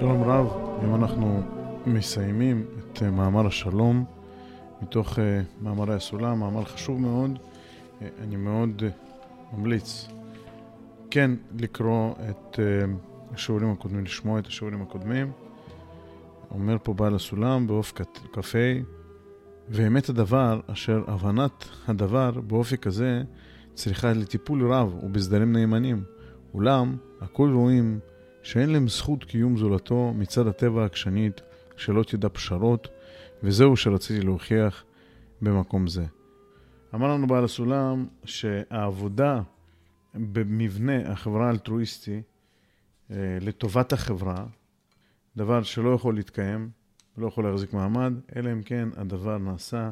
שלום רב, היום אנחנו מסיימים את אה, מאמר השלום מתוך uh, מאמרי הסולם, מאמר חשוב מאוד. Uh, אני מאוד ממליץ כן לקרוא את השיעורים הקודמים, לשמוע את השיעורים הקודמים. אומר פה בעל הסולם בעוף כ"ה, ואמת הדבר אשר הבנת הדבר באופי כזה צריכה לטיפול רב ובסדרים נאמנים. אולם, הכל רואים שאין להם זכות קיום זולתו מצד הטבע העקשנית, שלא תדע פשרות, וזהו שרציתי להוכיח במקום זה. אמר לנו בעל הסולם שהעבודה במבנה החברה האלטרואיסטי אה, לטובת החברה, דבר שלא יכול להתקיים, לא יכול להחזיק מעמד, אלא אם כן הדבר נעשה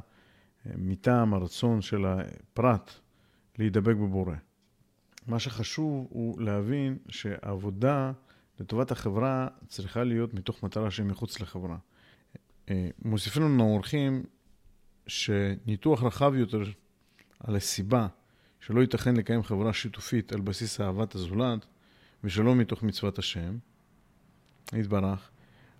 אה, מטעם הרצון של הפרט להידבק בבורא. מה שחשוב הוא להבין שהעבודה לטובת החברה צריכה להיות מתוך מטרה שהיא מחוץ לחברה. אה, מוסיפים לנו האורחים שניתוח רחב יותר על הסיבה שלא ייתכן לקיים חברה שיתופית על בסיס אהבת הזולת ושלא מתוך מצוות השם, יתברך,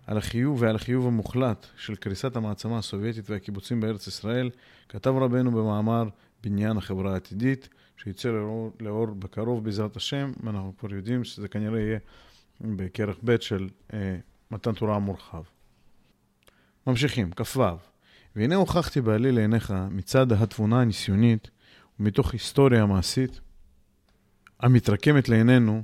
על החיוב ועל החיוב המוחלט של קריסת המעצמה הסובייטית והקיבוצים בארץ ישראל, כתב רבנו במאמר בניין החברה העתידית, שיצא לאור, לאור בקרוב בעזרת השם, ואנחנו כבר יודעים שזה כנראה יהיה בכרך ב' של אה, מתן תורה המורחב. ממשיכים, כ"ו והנה הוכחתי בעלי לעיניך מצד התבונה הניסיונית ומתוך היסטוריה מעשית המתרקמת לעינינו,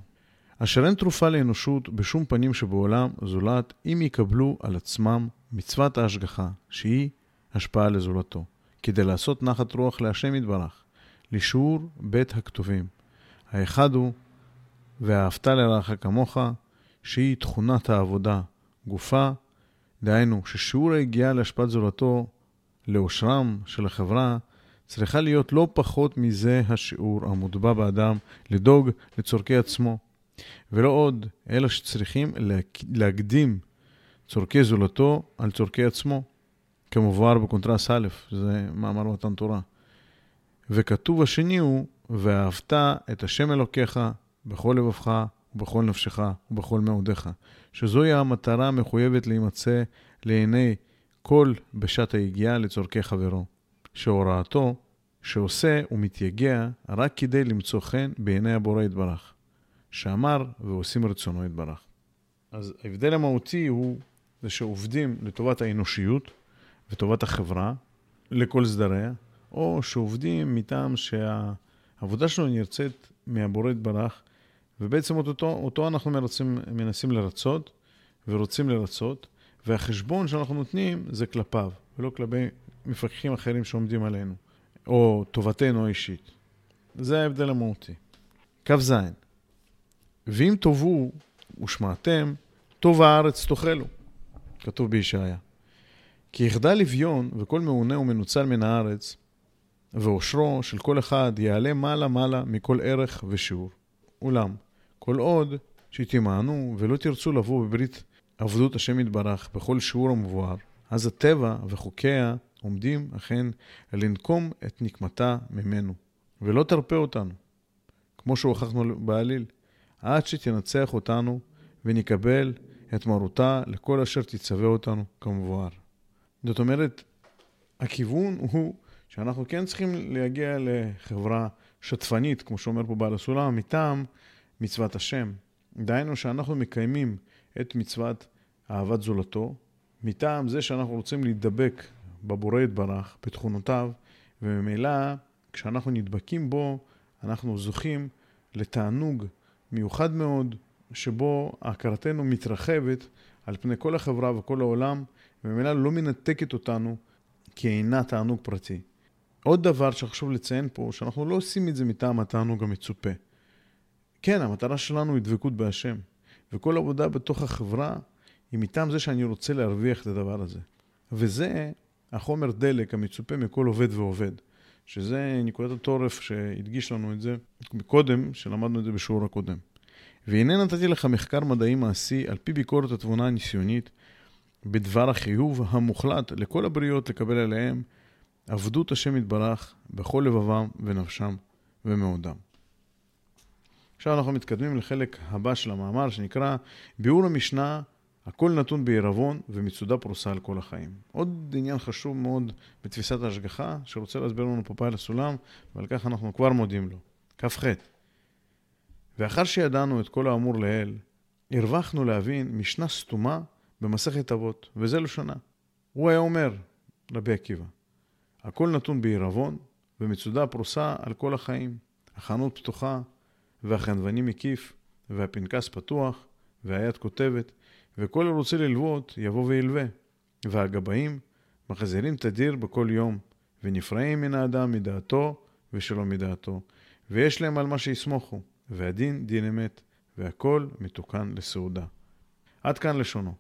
אשר אין תרופה לאנושות בשום פנים שבעולם זולת אם יקבלו על עצמם מצוות ההשגחה, שהיא השפעה לזולתו, כדי לעשות נחת רוח להשם יתברך, לשיעור בית הכתובים. האחד הוא, ואהבת לרעך כמוך, שהיא תכונת העבודה גופה, דהיינו ששיעור היגיעה להשפעת זולתו לאושרם של החברה צריכה להיות לא פחות מזה השיעור המוטבע באדם לדאוג לצורכי עצמו, ולא עוד, אלא שצריכים להקדים צורכי זולתו על צורכי עצמו, כמובן בקונטרס א', זה מאמר מתן תורה. וכתוב השני הוא, ואהבת את השם אלוקיך בכל לבבך ובכל נפשך ובכל מאודיך, שזוהי המטרה המחויבת להימצא לעיני כל בשעת היגיעה לצורכי חברו, שהוראתו, שעושה ומתייגע רק כדי למצוא חן בעיני הבורא יתברך, שאמר ועושים רצונו יתברך. אז ההבדל המהותי הוא זה שעובדים לטובת האנושיות וטובת החברה, לכל סדריה, או שעובדים מטעם שהעבודה שלנו נרצית מהבורא יתברך, ובעצם אותו, אותו אנחנו מרצים, מנסים לרצות ורוצים לרצות, והחשבון שאנחנו נותנים זה כלפיו, ולא כלפי מפקחים אחרים שעומדים עלינו, או טובתנו האישית. זה ההבדל המהותי. כ"ז ואם תאבו ושמעתם, טוב הארץ תאכלו, כתוב בישעיה. כי יחדל לביון וכל מעונה ומנוצל מן הארץ, ואושרו של כל אחד יעלה מעלה-מעלה מכל ערך ושיעור. אולם, כל עוד שתימענו ולא תרצו לבוא בברית עבדות השם יתברך בכל שיעור המבואר, אז הטבע וחוקיה עומדים אכן לנקום את נקמתה ממנו, ולא תרפה אותנו, כמו שהוכחנו בעליל, עד שתנצח אותנו ונקבל את מרותה לכל אשר תצווה אותנו כמבואר. זאת אומרת, הכיוון הוא שאנחנו כן צריכים להגיע לחברה שטפנית, כמו שאומר פה בעל הסולם, מטעם מצוות השם. דהיינו שאנחנו מקיימים את מצוות אהבת זולתו, מטעם זה שאנחנו רוצים להידבק בבורא יתברך, בתכונותיו, וממילא כשאנחנו נדבקים בו, אנחנו זוכים לתענוג מיוחד מאוד, שבו הכרתנו מתרחבת על פני כל החברה וכל העולם, וממילא לא מנתקת אותנו כי אינה תענוג פרטי. עוד דבר שחשוב לציין פה, שאנחנו לא עושים את זה מטעם התענוג המצופה. כן, המטרה שלנו היא דבקות בהשם, וכל עבודה בתוך החברה היא מטעם זה שאני רוצה להרוויח את הדבר הזה. וזה החומר דלק המצופה מכל עובד ועובד, שזה נקודת התורף שהדגיש לנו את זה קודם, שלמדנו את זה בשיעור הקודם. והנה נתתי לך מחקר מדעי מעשי על פי ביקורת התבונה הניסיונית בדבר החיוב המוחלט לכל הבריות לקבל עליהם עבדות השם יתברך בכל לבבם ונפשם ומאודם. עכשיו אנחנו מתקדמים לחלק הבא של המאמר שנקרא ביאור המשנה הכל נתון בעירבון ומצודה פרוסה על כל החיים. עוד עניין חשוב מאוד בתפיסת ההשגחה, שרוצה להסביר לנו פה פעל הסולם, ועל כך אנחנו כבר מודים לו. כ"ח ואחר שידענו את כל האמור לעיל, הרווחנו להבין משנה סתומה במסכת אבות, וזה לשונה. הוא היה אומר, רבי עקיבא, הכל נתון בעירבון ומצודה פרוסה על כל החיים. החנות פתוחה, והחנווני מקיף, והפנקס פתוח, והיד כותבת, וכל הרוצה ללוות יבוא וילווה. והגבאים מחזירים תדיר בכל יום, ונפרעים מן האדם מדעתו ושלא מדעתו, ויש להם על מה שיסמוכו, והדין דין אמת, והכל מתוקן לסעודה. עד כאן לשונו.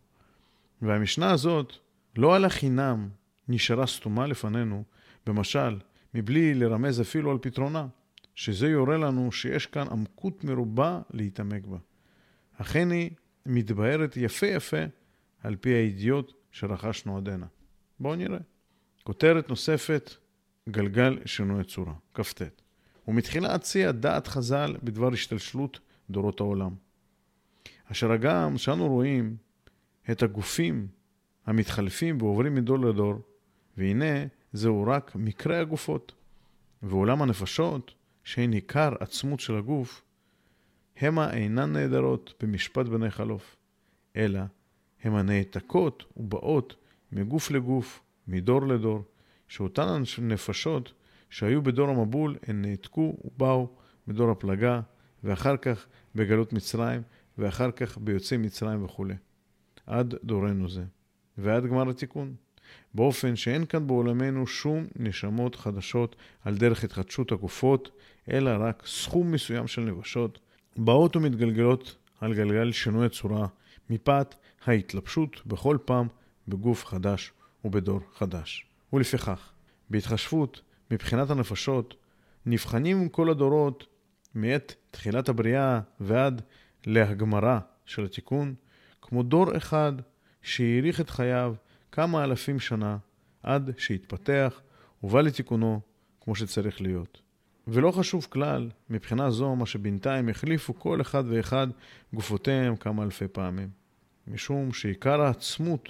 והמשנה הזאת לא על החינם נשארה סתומה לפנינו, במשל, מבלי לרמז אפילו על פתרונה, שזה יורה לנו שיש כאן עמקות מרובה להתעמק בה. אכן היא מתבהרת יפה יפה על פי הידיעות שרכשנו עד הנה. בואו נראה. כותרת נוספת, גלגל שינוי צורה, כ"ט. ומתחילה הציע דעת חז"ל בדבר השתלשלות דורות העולם. אשר הגם שאנו רואים את הגופים המתחלפים ועוברים מדור לדור, והנה זהו רק מקרה הגופות. ועולם הנפשות, שהן עיקר עצמות של הגוף, המה אינן נעדרות במשפט בני חלוף, אלא המה נעתקות ובאות מגוף לגוף, מדור לדור, שאותן נפשות שהיו בדור המבול, הן נעתקו ובאו מדור הפלגה, ואחר כך בגלות מצרים, ואחר כך ביוצאי מצרים וכו'. עד דורנו זה, ועד גמר התיקון. באופן שאין כאן בעולמנו שום נשמות חדשות על דרך התחדשות הגופות, אלא רק סכום מסוים של נבשות, באות ומתגלגלות על גלגל שינוי הצורה, מפאת ההתלבשות בכל פעם בגוף חדש ובדור חדש. ולפיכך, בהתחשבות מבחינת הנפשות, נבחנים כל הדורות מעת תחילת הבריאה ועד להגמרה של התיקון, כמו דור אחד שהאריך את חייו כמה אלפים שנה עד שהתפתח ובא לתיקונו כמו שצריך להיות. ולא חשוב כלל, מבחינה זו, מה שבינתיים החליפו כל אחד ואחד גופותיהם כמה אלפי פעמים. משום שעיקר העצמות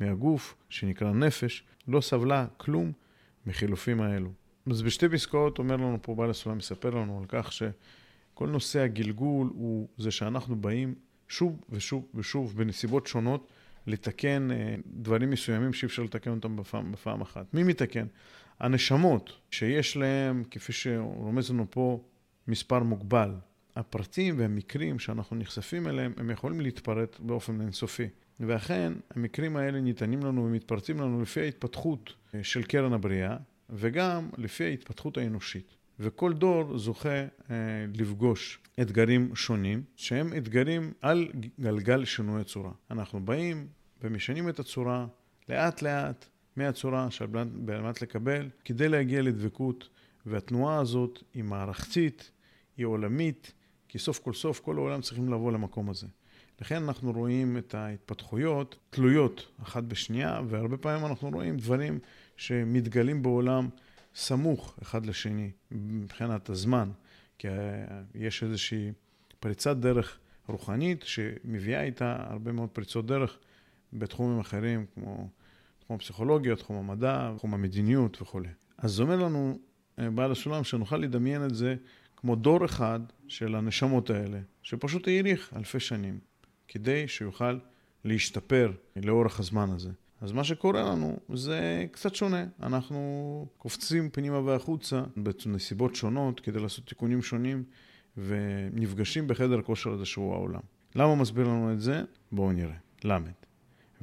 מהגוף, שנקרא נפש, לא סבלה כלום מחילופים האלו. אז בשתי פסקאות אומר לנו פה בעל הסולם, מספר לנו על כך שכל נושא הגלגול הוא זה שאנחנו באים שוב ושוב ושוב בנסיבות שונות לתקן אה, דברים מסוימים שאי אפשר לתקן אותם בפעם, בפעם אחת. מי מתקן? הנשמות שיש להם, כפי שרומז לנו פה, מספר מוגבל. הפרטים והמקרים שאנחנו נחשפים אליהם, הם יכולים להתפרט באופן אינסופי. ואכן, המקרים האלה ניתנים לנו ומתפרצים לנו לפי ההתפתחות אה, של קרן הבריאה, וגם לפי ההתפתחות האנושית. וכל דור זוכה אה, לפגוש אתגרים שונים, שהם אתגרים על גלגל שינוי הצורה. אנחנו באים ומשנים את הצורה לאט לאט מהצורה שעל מנת לקבל, כדי להגיע לדבקות, והתנועה הזאת היא מערכתית, היא עולמית, כי סוף כל סוף כל העולם צריכים לבוא למקום הזה. לכן אנחנו רואים את ההתפתחויות תלויות אחת בשנייה, והרבה פעמים אנחנו רואים דברים שמתגלים בעולם סמוך אחד לשני מבחינת הזמן, כי יש איזושהי פריצת דרך רוחנית שמביאה איתה הרבה מאוד פריצות דרך בתחומים אחרים, כמו תחום הפסיכולוגיה, תחום המדע, תחום המדיניות וכולי. אז אומר לנו אה, בעל הסולם שנוכל לדמיין את זה כמו דור אחד של הנשמות האלה, שפשוט האריך אלפי שנים, כדי שיוכל להשתפר לאורך הזמן הזה. אז מה שקורה לנו זה קצת שונה. אנחנו קופצים פנימה והחוצה בנסיבות שונות כדי לעשות תיקונים שונים ונפגשים בחדר כושר הזה שהוא העולם. למה מסביר לנו את זה? בואו נראה. ל'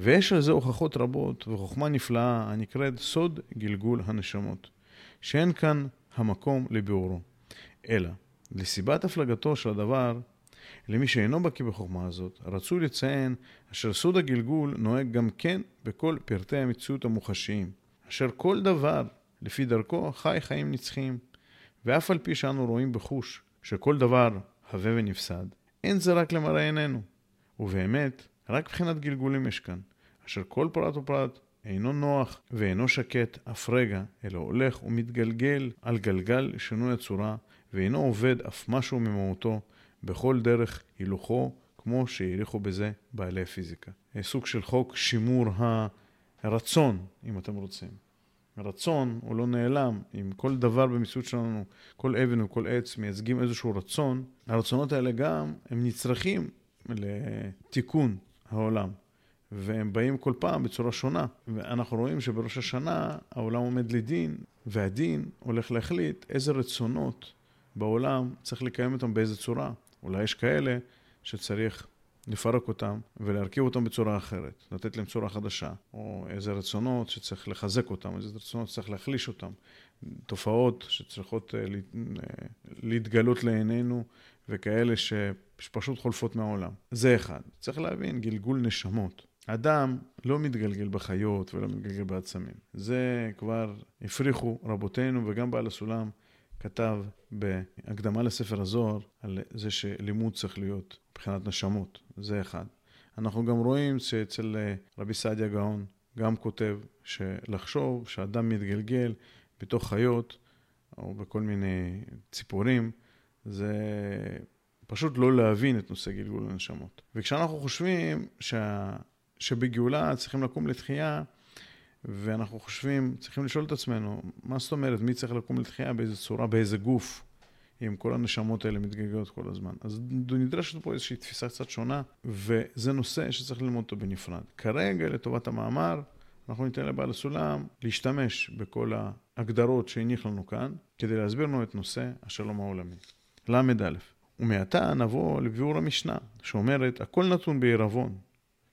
ויש על זה הוכחות רבות וחוכמה נפלאה הנקראת סוד גלגול הנשמות, שאין כאן המקום לביאורו. אלא, לסיבת הפלגתו של הדבר, למי שאינו בקיא בחוכמה הזאת, רצוי לציין אשר סוד הגלגול נוהג גם כן בכל פרטי המציאות המוחשיים, אשר כל דבר, לפי דרכו, חי חיים נצחיים. ואף על פי שאנו רואים בחוש שכל דבר הווה ונפסד, אין זה רק למראה עינינו. ובאמת, רק מבחינת גלגולים יש כאן, אשר כל פרט ופרט אינו נוח ואינו שקט אף רגע, אלא הולך ומתגלגל על גלגל שינוי הצורה, ואינו עובד אף משהו ממהותו, בכל דרך הילוכו כמו שהעריכו בזה בעלי פיזיקה. סוג של חוק שימור הרצון, אם אתם רוצים. הרצון הוא לא נעלם. אם כל דבר במציאות שלנו, כל אבן וכל עץ מייצגים איזשהו רצון, הרצונות האלה גם, הם נצרכים לתיקון העולם. והם באים כל פעם בצורה שונה. ואנחנו רואים שבראש השנה העולם עומד לדין, והדין הולך להחליט איזה רצונות בעולם צריך לקיים אותם באיזה צורה. אולי יש כאלה שצריך לפרק אותם ולהרכיב אותם בצורה אחרת, לתת להם צורה חדשה, או איזה רצונות שצריך לחזק אותם, איזה רצונות שצריך להחליש אותם, תופעות שצריכות אה, אה, להתגלות לעינינו וכאלה שפשוט חולפות מהעולם. זה אחד. צריך להבין, גלגול נשמות. אדם לא מתגלגל בחיות ולא מתגלגל בעצמים. זה כבר הפריחו רבותינו וגם בעל הסולם כתב בהקדמה לספר הזוהר על זה שלימוד צריך להיות מבחינת נשמות, זה אחד. אנחנו גם רואים שאצל אה, רבי סעדיה גאון גם כותב שלחשוב שאדם מתגלגל בתוך חיות או בכל מיני ציפורים, זה פשוט לא להבין את נושא גלגול הנשמות. וכשאנחנו חושבים שה... שבגאולה צריכים לקום לתחייה, ואנחנו חושבים, צריכים לשאול את עצמנו, מה זאת אומרת, מי צריך לקום לתחייה, באיזה צורה, באיזה גוף, אם כל הנשמות האלה מתגלגלות כל הזמן. אז נדרשת פה איזושהי תפיסה קצת שונה, וזה נושא שצריך ללמוד אותו בנפרד. כרגע, לטובת המאמר, אנחנו ניתן לבעל הסולם להשתמש בכל ההגדרות שהניח לנו כאן, כדי להסביר לנו את נושא השלום העולמי. ל"א. ומעתה נבוא לביאור המשנה, שאומרת, הכל נתון בעירבון,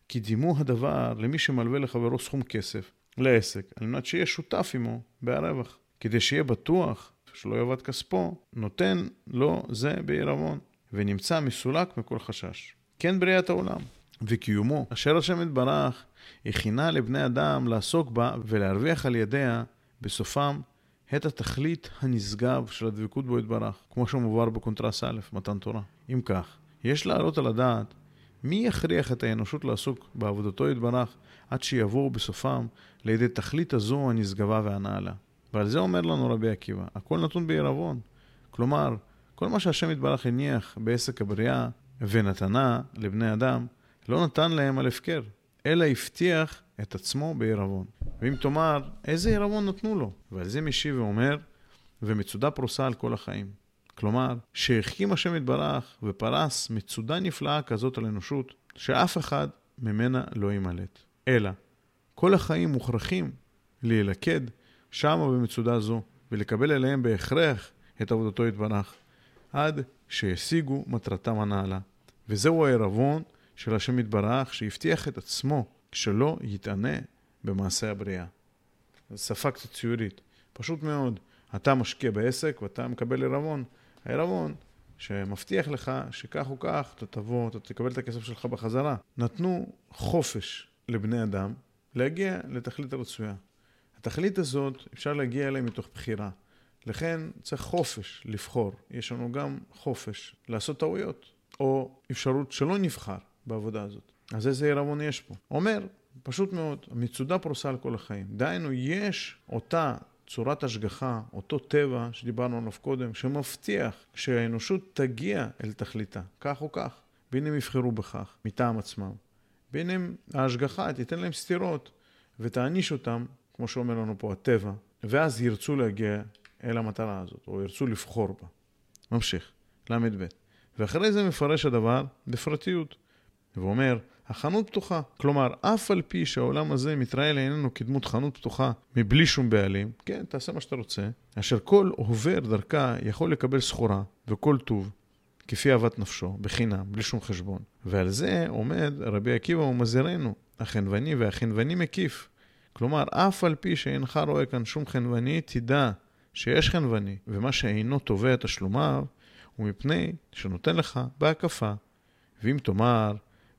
כי דימו הדבר למי שמלווה לחברו סכום כסף, לעסק, על מנת שיהיה שותף עמו בהרווח. כדי שיהיה בטוח שלא יאבד כספו, נותן לו זה בעירבון, ונמצא מסולק מכל חשש. כן בריאת העולם, וקיומו, אשר השם יתברך, הכינה לבני אדם לעסוק בה ולהרוויח על ידיה, בסופם, את התכלית הנשגב של הדבקות בו יתברך, כמו שמובהר בקונטרס א', מתן תורה. אם כך, יש להעלות על הדעת מי יכריח את האנושות לעסוק בעבודתו יתברך עד שיבואו בסופם לידי תכלית הזו הנשגבה והנעלה? ועל זה אומר לנו רבי עקיבא, הכל נתון בעירבון. כלומר, כל מה שהשם יתברך הניח בעסק הבריאה ונתנה לבני אדם, לא נתן להם על הפקר, אלא הבטיח את עצמו בעירבון. ואם תאמר, איזה עירבון נתנו לו? ועל זה משיב ואומר, ומצודה פרוסה על כל החיים. כלומר, שהחכים השם יתברך ופרס מצודה נפלאה כזאת על אנושות, שאף אחד ממנה לא יימלט. אלא, כל החיים מוכרחים להילכד שמה במצודה זו, ולקבל אליהם בהכרח את עבודתו יתברך, עד שישיגו מטרתם הנעלה. וזהו הערבון של השם יתברך, שהבטיח את עצמו שלא יתענה במעשה הבריאה. זו שפה קצת ציורית. פשוט מאוד, אתה משקיע בעסק ואתה מקבל ערבון. הערבון שמבטיח לך שכך או כך אתה תבוא, אתה תקבל את הכסף שלך בחזרה. נתנו חופש לבני אדם להגיע לתכלית הרצויה. התכלית הזאת, אפשר להגיע אליה מתוך בחירה. לכן צריך חופש לבחור. יש לנו גם חופש לעשות טעויות, או אפשרות שלא נבחר בעבודה הזאת. אז איזה עירבון יש פה? אומר, פשוט מאוד, המצודה פרוסה על כל החיים. דהיינו, יש אותה צורת השגחה, אותו טבע שדיברנו עליו קודם, שמבטיח שהאנושות תגיע אל תכליתה, כך או כך. בין אם יבחרו בכך, מטעם עצמם. בין אם ההשגחה תיתן להם סתירות ותעניש אותם, כמו שאומר לנו פה הטבע, ואז ירצו להגיע אל המטרה הזאת, או ירצו לבחור בה. ממשיך, ל"ב. ואחרי זה מפרש הדבר בפרטיות, ואומר, החנות פתוחה. כלומר, אף על פי שהעולם הזה מתראה לעינינו כדמות חנות פתוחה מבלי שום בעלים, כן, תעשה מה שאתה רוצה, אשר כל עובר דרכה יכול לקבל סחורה וכל טוב, כפי אהבת נפשו, בחינם, בלי שום חשבון. ועל זה עומד רבי עקיבא ומזהירנו, החנווני והחנווני מקיף. כלומר, אף על פי שאינך רואה כאן שום חנווני, תדע שיש חנווני, ומה שאינו תובע תשלומיו, הוא מפני שנותן לך בהקפה. ואם תאמר,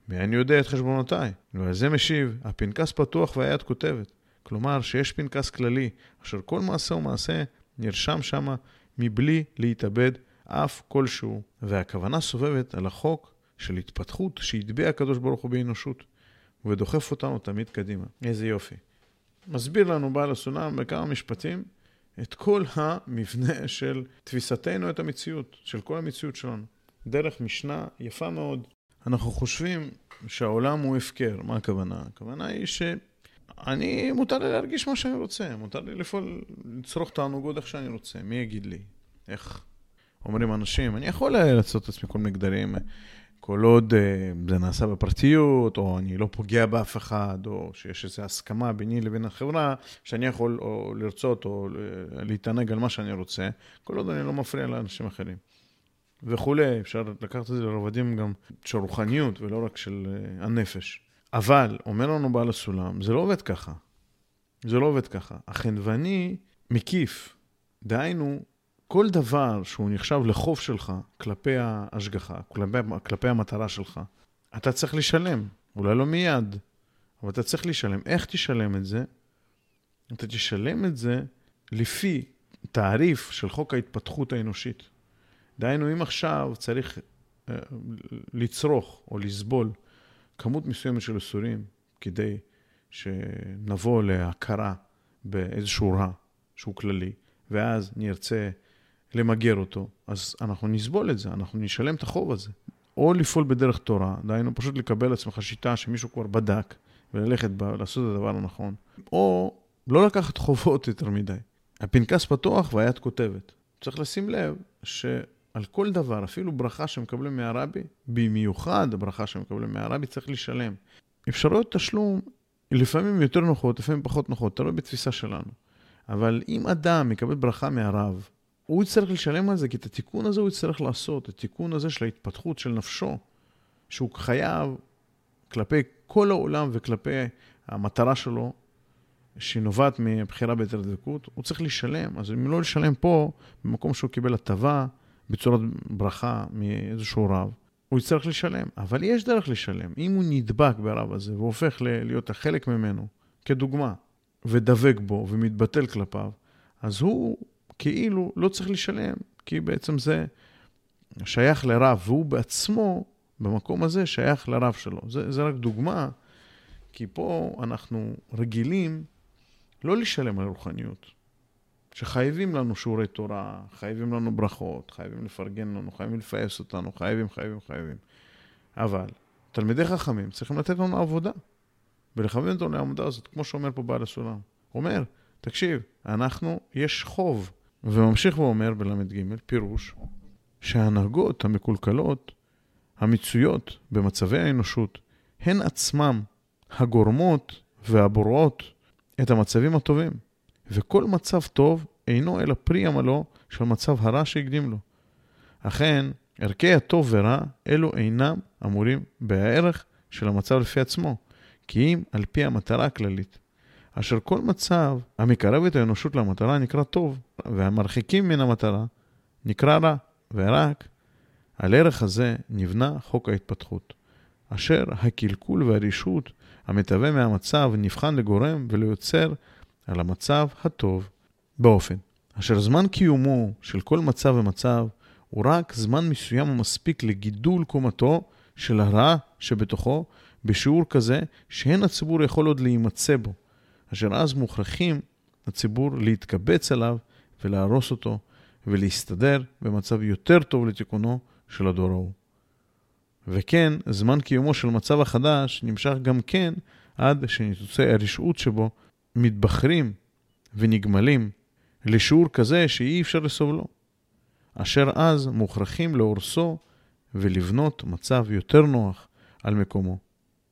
מאין יודע את חשבונותיי? ועל זה משיב, הפנקס פתוח והיד כותבת. כלומר, שיש פנקס כללי, אשר כל מעשה ומעשה נרשם שמה מבלי להתאבד אף כלשהו. והכוונה סובבת על החוק של התפתחות שהטביע הקדוש ברוך הוא באנושות, ודוחף אותנו תמיד קדימה. איזה יופי. מסביר לנו בעל הסולם בכמה משפטים את כל המבנה של תפיסתנו את המציאות, של כל המציאות שלנו. דרך משנה יפה מאוד אנחנו חושבים שהעולם הוא הפקר. מה הכוונה? הכוונה היא שאני, מותר לי להרגיש מה שאני רוצה, מותר לי לפעול, לצרוך תענוגות איך שאני רוצה. מי יגיד לי? איך אומרים אנשים? אני יכול לעשות את עצמי כל מיני גדרים. כל עוד uh, זה נעשה בפרטיות, או אני לא פוגע באף אחד, או שיש איזו הסכמה ביני לבין החברה, שאני יכול או לרצות או להתענג על מה שאני רוצה, כל עוד אני לא מפריע לאנשים אחרים. וכולי, אפשר לקחת את זה לרבדים גם של רוחניות ולא רק של uh, הנפש. אבל, אומר לנו בעל הסולם, זה לא עובד ככה. זה לא עובד ככה. החנווני מקיף. דהיינו, כל דבר שהוא נחשב לחוב שלך כלפי ההשגחה, כלפי, כלפי המטרה שלך, אתה צריך לשלם. אולי לא מיד, אבל אתה צריך לשלם. איך תשלם את זה? אתה תשלם את זה לפי תעריף של חוק ההתפתחות האנושית. דהיינו, אם עכשיו צריך uh, לצרוך או לסבול כמות מסוימת של איסורים כדי שנבוא להכרה באיזשהו רע שהוא כללי, ואז נרצה למגר אותו, אז אנחנו נסבול את זה, אנחנו נשלם את החוב הזה. או לפעול בדרך תורה, דהיינו פשוט לקבל לעצמך שיטה שמישהו כבר בדק, וללכת בה, לעשות את הדבר הנכון. או לא לקחת חובות יותר מדי. הפנקס פתוח והיד כותבת. צריך לשים לב שעל כל דבר, אפילו ברכה שמקבלים מהרבי, במיוחד הברכה שמקבלים מהרבי, צריך לשלם. אפשרויות תשלום לפעמים יותר נוחות, לפעמים פחות נוחות, תלוי בתפיסה שלנו. אבל אם אדם מקבל ברכה מהרב, הוא יצטרך לשלם על זה, כי את התיקון הזה הוא יצטרך לעשות, התיקון הזה של ההתפתחות של נפשו, שהוא חייב כלפי כל העולם וכלפי המטרה שלו, שנובעת מבחירה ביתר דבקות, הוא צריך לשלם. אז אם לא לשלם פה, במקום שהוא קיבל הטבה, בצורת ברכה מאיזשהו רב, הוא יצטרך לשלם. אבל יש דרך לשלם. אם הוא נדבק ברב הזה והופך להיות החלק ממנו, כדוגמה, ודבק בו ומתבטל כלפיו, אז הוא כאילו לא צריך לשלם, כי בעצם זה שייך לרב, והוא בעצמו, במקום הזה, שייך לרב שלו. זה, זה רק דוגמה, כי פה אנחנו רגילים לא לשלם על רוחניות. שחייבים לנו שיעורי תורה, חייבים לנו ברכות, חייבים לפרגן לנו, חייבים לפייס אותנו, חייבים, חייבים, חייבים. אבל תלמידי חכמים צריכים לתת לנו עבודה, ולכוון אותנו לעבודה הזאת, כמו שאומר פה בעל הסולם. אומר, תקשיב, אנחנו, יש חוב וממשיך ואומר בל"ג, פירוש, שההנהגות המקולקלות, המצויות במצבי האנושות, הן עצמם הגורמות והבוראות את המצבים הטובים, וכל מצב טוב אינו אלא פרי עמלו של מצב הרע שהקדים לו. אכן, ערכי הטוב ורע, אלו אינם אמורים בערך של המצב לפי עצמו, כי אם על פי המטרה הכללית. אשר כל מצב המקרב את האנושות למטרה נקרא טוב, והמרחיקים מן המטרה נקרא רע, ורק על ערך הזה נבנה חוק ההתפתחות, אשר הקלקול והרישות המתהווה מהמצב נבחן לגורם וליוצר על המצב הטוב באופן אשר זמן קיומו של כל מצב ומצב הוא רק זמן מסוים המספיק לגידול קומתו של הרע שבתוכו בשיעור כזה שאין הציבור יכול עוד להימצא בו. אשר אז מוכרחים הציבור להתקבץ עליו ולהרוס אותו ולהסתדר במצב יותר טוב לתיקונו של הדור ההוא. וכן, זמן קיומו של מצב החדש נמשך גם כן עד שניתוצי הרשעות שבו מתבחרים ונגמלים לשיעור כזה שאי אפשר לסובלו, אשר אז מוכרחים להורסו ולבנות מצב יותר נוח על מקומו.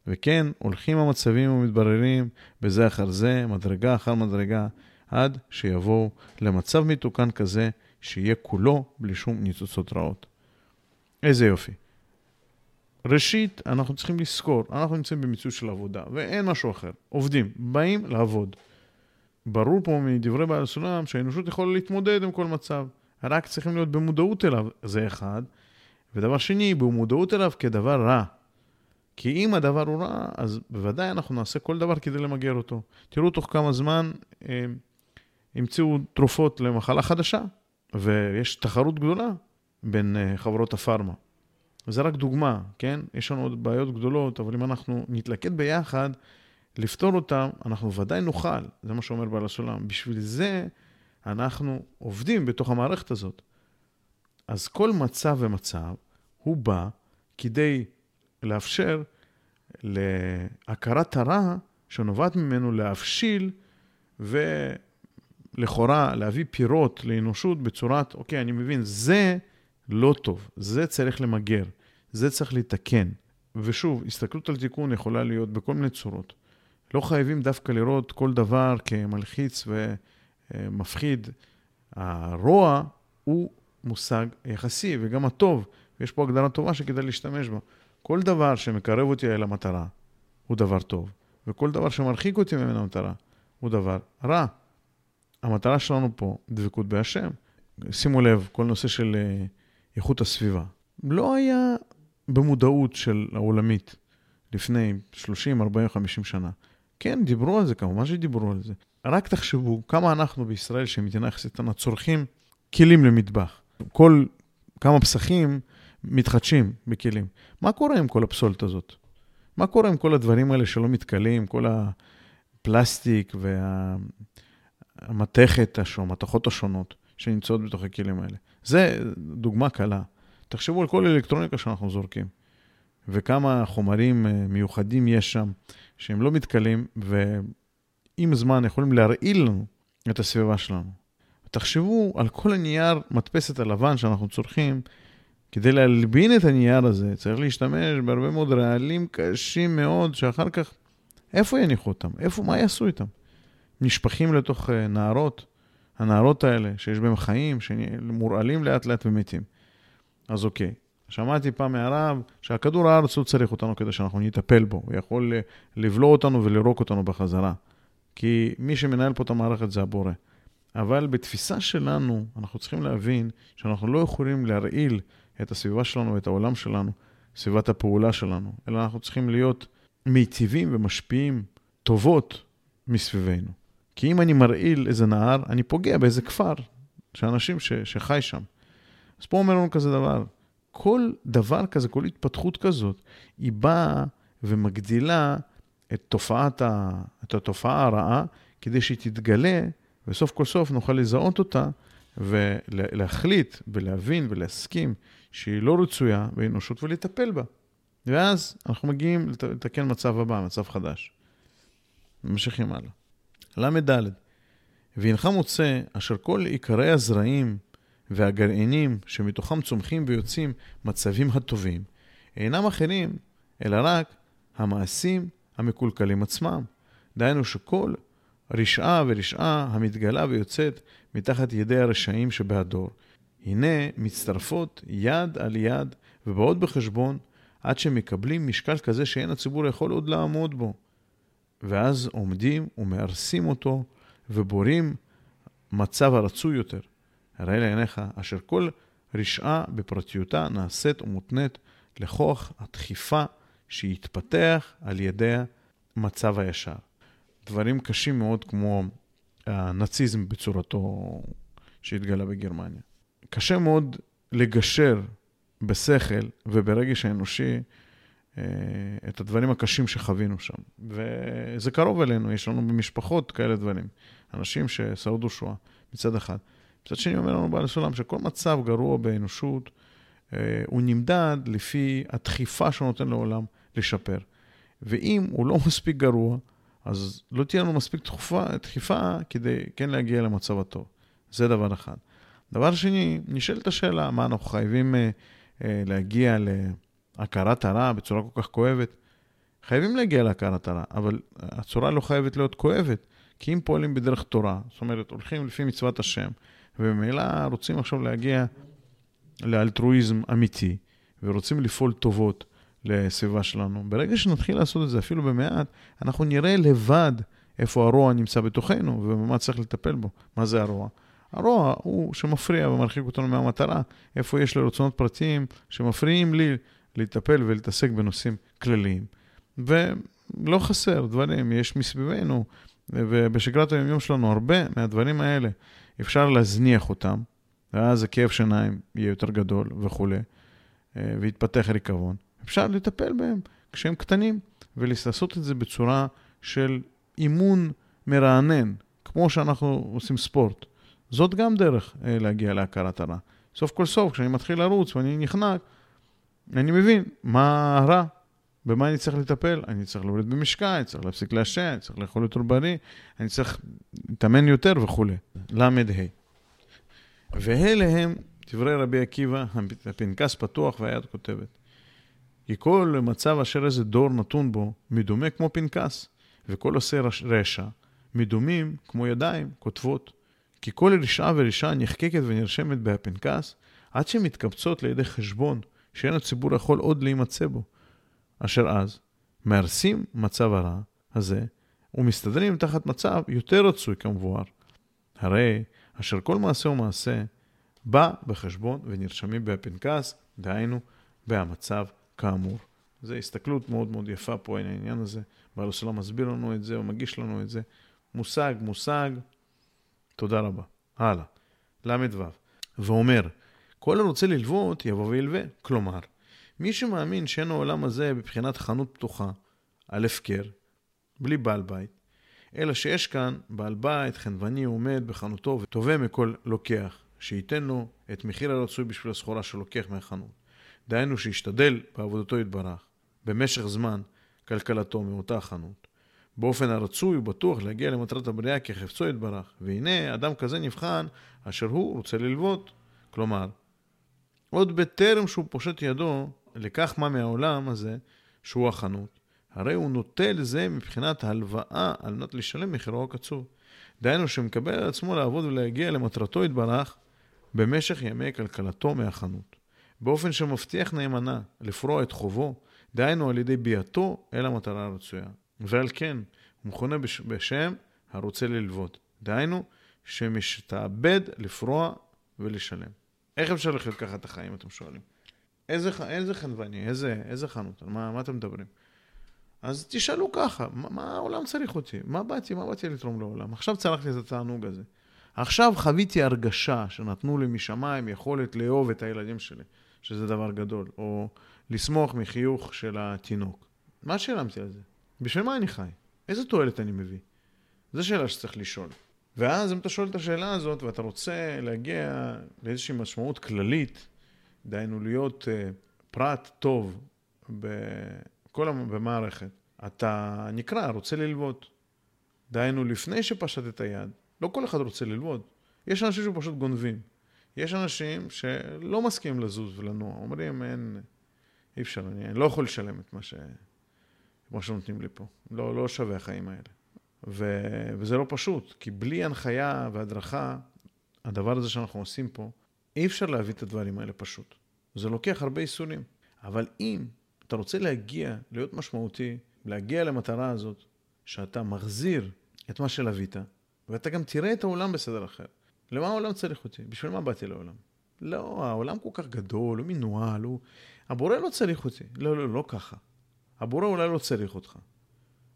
וכן, הולכים המצבים ומתבררים בזה אחר זה, מדרגה אחר מדרגה, עד שיבואו למצב מתוקן כזה, שיהיה כולו בלי שום ניצוצות רעות. איזה יופי. ראשית, אנחנו צריכים לזכור, אנחנו נמצאים במציאות של עבודה, ואין משהו אחר. עובדים, באים לעבוד. ברור פה מדברי בעל הסולם שהאנושות יכולה להתמודד עם כל מצב. רק צריכים להיות במודעות אליו, זה אחד. ודבר שני, במודעות אליו כדבר רע. כי אם הדבר הוא רע, אז בוודאי אנחנו נעשה כל דבר כדי למגר אותו. תראו תוך כמה זמן אה, המציאו תרופות למחלה חדשה, ויש תחרות גדולה בין אה, חברות הפארמה. זה רק דוגמה, כן? יש לנו עוד בעיות גדולות, אבל אם אנחנו נתלכד ביחד, לפתור אותם, אנחנו ודאי נוכל, זה מה שאומר בעל הסולם. בשביל זה אנחנו עובדים בתוך המערכת הזאת. אז כל מצב ומצב, הוא בא כדי לאפשר להכרת הרע שנובעת ממנו להבשיל ולכאורה להביא פירות לאנושות בצורת, אוקיי, אני מבין, זה לא טוב, זה צריך למגר, זה צריך לתקן. ושוב, הסתכלות על תיקון יכולה להיות בכל מיני צורות. לא חייבים דווקא לראות כל דבר כמלחיץ ומפחיד. הרוע הוא מושג יחסי, וגם הטוב, ויש פה הגדרה טובה שכדאי להשתמש בה. כל דבר שמקרב אותי אל המטרה הוא דבר טוב, וכל דבר שמרחיק אותי ממנו המטרה הוא דבר רע. המטרה שלנו פה, דבקות בהשם. שימו לב, כל נושא של אה, איכות הסביבה. לא היה במודעות של העולמית לפני 30, 40, 50 שנה. כן, דיברו על זה, כמובן שדיברו על זה. רק תחשבו כמה אנחנו בישראל, שמדינה יחסית קטנה, צורכים כלים למטבח. כל כמה פסחים מתחדשים בכלים. מה קורה עם כל הפסולת הזאת? מה קורה עם כל הדברים האלה שלא מתכלים, כל הפלסטיק והמתכת, המתכות השונות שנמצאות בתוך הכלים האלה? זה דוגמה קלה. תחשבו על כל אלקטרוניקה שאנחנו זורקים, וכמה חומרים אה, מיוחדים יש שם, שהם לא מתכלים, ועם זמן יכולים להרעיל לנו את הסביבה שלנו. תחשבו על כל הנייר מדפסת הלבן שאנחנו צורכים, כדי להלבין את הנייר הזה, צריך להשתמש בהרבה מאוד רעלים קשים מאוד, שאחר כך, איפה יניחו אותם? איפה, מה יעשו איתם? נשפכים לתוך אה, נהרות, הנהרות האלה, שיש בהם חיים, שמורעלים לאט לאט ומתים. אז אוקיי, שמעתי פעם מהרב שהכדור הארץ לא צריך אותנו כדי שאנחנו נטפל בו, הוא יכול אה, לבלוע אותנו ולירוק אותנו בחזרה. כי מי שמנהל פה את המערכת זה הבורא. אבל בתפיסה שלנו, אנחנו צריכים להבין שאנחנו לא יכולים להרעיל את הסביבה שלנו ואת העולם שלנו, סביבת הפעולה שלנו, אלא אנחנו צריכים להיות מיטיבים ומשפיעים טובות מסביבנו. כי אם אני מרעיל איזה נהר, אני פוגע באיזה כפר, שאנשים ש, שחי שם. פה אומר לנו כזה דבר, כל דבר כזה, כל התפתחות כזאת, היא באה ומגדילה את, תופעת ה, את התופעה הרעה, כדי שהיא תתגלה, וסוף כל סוף נוכל לזהות אותה, ולהחליט ולהבין ולהסכים שהיא לא רצויה באנושות ולטפל בה. ואז אנחנו מגיעים לתקן מצב הבא, מצב חדש. ממשיכים הלאה. ל"ד, והנך מוצא אשר כל עיקרי הזרעים והגרעינים שמתוכם צומחים ויוצאים מצבים הטובים, אינם אחרים, אלא רק המעשים המקולקלים עצמם. דהיינו שכל רשעה ורשעה המתגלה ויוצאת מתחת ידי הרשעים שבהדור, הנה מצטרפות יד על יד ובאות בחשבון עד שמקבלים משקל כזה שאין הציבור יכול עוד לעמוד בו. ואז עומדים ומארסים אותו ובורים מצב הרצוי יותר. הרי לעיניך אשר כל רשעה בפרטיותה נעשית ומותנית לכוח הדחיפה שיתפתח על ידי מצב הישר. דברים קשים מאוד כמו הנאציזם בצורתו שהתגלה בגרמניה. קשה מאוד לגשר בשכל וברגש האנושי אה, את הדברים הקשים שחווינו שם. וזה קרוב אלינו, יש לנו במשפחות כאלה דברים. אנשים ששרדו שואה, מצד אחד. מצד שני אומר לנו בעל הסולם שכל מצב גרוע באנושות, אה, הוא נמדד לפי הדחיפה שהוא נותן לעולם לשפר. ואם הוא לא מספיק גרוע, אז לא תהיה לנו מספיק דחופה, דחיפה כדי כן להגיע למצב הטוב. זה דבר אחד. דבר שני, נשאלת השאלה, מה אנחנו חייבים אה, אה, להגיע להכרת הרע בצורה כל כך כואבת? חייבים להגיע להכרת הרע, אבל הצורה לא חייבת להיות כואבת, כי אם פועלים בדרך תורה, זאת אומרת, הולכים לפי מצוות השם, וממילא רוצים עכשיו להגיע לאלטרואיזם אמיתי, ורוצים לפעול טובות לסביבה שלנו, ברגע שנתחיל לעשות את זה אפילו במעט, אנחנו נראה לבד איפה הרוע נמצא בתוכנו ומה צריך לטפל בו. מה זה הרוע? הרוע הוא שמפריע ומרחיק אותנו מהמטרה, איפה יש לי רצונות פרטיים שמפריעים לי לטפל ולהתעסק בנושאים כלליים. ולא חסר דברים, יש מסביבנו, ובשגרת היומיום שלנו הרבה מהדברים האלה, אפשר להזניח אותם, ואז הכאב שיניים יהיה יותר גדול וכולי, ויתפתח ריקבון. אפשר לטפל בהם כשהם קטנים, ולעשות את זה בצורה של אימון מרענן, כמו שאנחנו עושים ספורט. זאת גם דרך אה, להגיע להכרת הרע. סוף כל סוף, כשאני מתחיל לרוץ ואני נחנק, אני מבין מה הרע, במה אני צריך לטפל? אני צריך להוריד במשקל, אני צריך להפסיק לעשן, אני צריך לאכול יותר בריא, אני צריך להתאמן יותר וכולי. ל"ה. ואלה הם דברי רבי עקיבא, הפנקס פתוח והיד כותבת. כי כל מצב אשר איזה דור נתון בו, מדומה כמו פנקס, וכל עושה רשע, מדומים כמו ידיים כותבות. כי כל רשעה ורשעה נחקקת ונרשמת בהפנקס, עד שמתקבצות לידי חשבון, שאין הציבור יכול עוד להימצא בו. אשר אז, מהרסים מצב הרע הזה, ומסתדרים תחת מצב יותר רצוי כמבואר. הרי אשר כל מעשה ומעשה בא בחשבון ונרשמים בפנקס, דהיינו, בהמצב כאמור. זו הסתכלות מאוד מאוד יפה פה על העניין הזה. בעל הסולם מסביר לנו את זה, הוא מגיש לנו את זה. מושג, מושג. תודה רבה. הלאה. ל"ו. ואומר, כל הרוצה ללוות, יבוא וילווה. כלומר, מי שמאמין שאין העולם הזה בבחינת חנות פתוחה, על הפקר, בלי בעל בית, אלא שיש כאן בעל בית חנווני עומד בחנותו ותובע מכל לוקח, שייתן לו את מחיר הרצוי בשביל הסחורה שלוקח מהחנות. דהיינו שישתדל בעבודתו יתברך, במשך זמן, כלכלתו מאותה חנות. באופן הרצוי ובטוח להגיע למטרת הבריאה כחפצו יתברך. והנה, אדם כזה נבחן, אשר הוא רוצה ללוות. כלומר, עוד בטרם שהוא פושט ידו לקח מה מהעולם הזה, שהוא החנות, הרי הוא נוטה לזה מבחינת הלוואה על מנת לשלם מחירו הקצוב. דהיינו שמקבל על עצמו לעבוד ולהגיע למטרתו יתברך במשך ימי כלכלתו מהחנות. באופן שמבטיח נאמנה לפרוע את חובו, דהיינו על ידי ביאתו אל המטרה הרצויה. ועל כן, הוא מכונה בש... בשם הרוצה ללוות. דהיינו, שמשתעבד לפרוע ולשלם. איך אפשר לחיות ככה את החיים, אתם שואלים? איזה, איזה חנווני, איזה, איזה חנות, על מה, מה אתם מדברים? אז תשאלו ככה, מה, מה העולם צריך אותי? מה באתי, מה באתי לתרום לעולם? עכשיו צלחתי את התענוג הזה. עכשיו חוויתי הרגשה שנתנו לי משמיים יכולת לאהוב את הילדים שלי, שזה דבר גדול, או לשמוח מחיוך של התינוק. מה שילמתי על זה? בשביל מה אני חי? איזה תועלת אני מביא? זו שאלה שצריך לשאול. ואז אם אתה שואל את השאלה הזאת ואתה רוצה להגיע לאיזושהי משמעות כללית, דהיינו להיות uh, פרט טוב בכל המערכת, אתה נקרא, רוצה ללוות. דהיינו, לפני שפשט את היד, לא כל אחד רוצה ללמוד. יש אנשים שפשוט גונבים. יש אנשים שלא מסכימים לזוז ולנוע. אומרים, אין, אי אפשר, אני, אני לא יכול לשלם את מה, ש... מה שנותנים לי פה. לא, לא שווה החיים האלה. ו... וזה לא פשוט, כי בלי הנחיה והדרכה, הדבר הזה שאנחנו עושים פה, אי אפשר להביא את הדברים האלה פשוט. זה לוקח הרבה ייסורים. אבל אם אתה רוצה להגיע, להיות משמעותי, להגיע למטרה הזאת, שאתה מחזיר את מה שלווית, ואתה גם תראה את העולם בסדר אחר. למה העולם צריך אותי? בשביל מה באתי לעולם? לא, העולם כל כך גדול, הוא מנוהל, הוא... הבורא לא צריך אותי. לא, לא, לא ככה. הבורא אולי לא צריך אותך.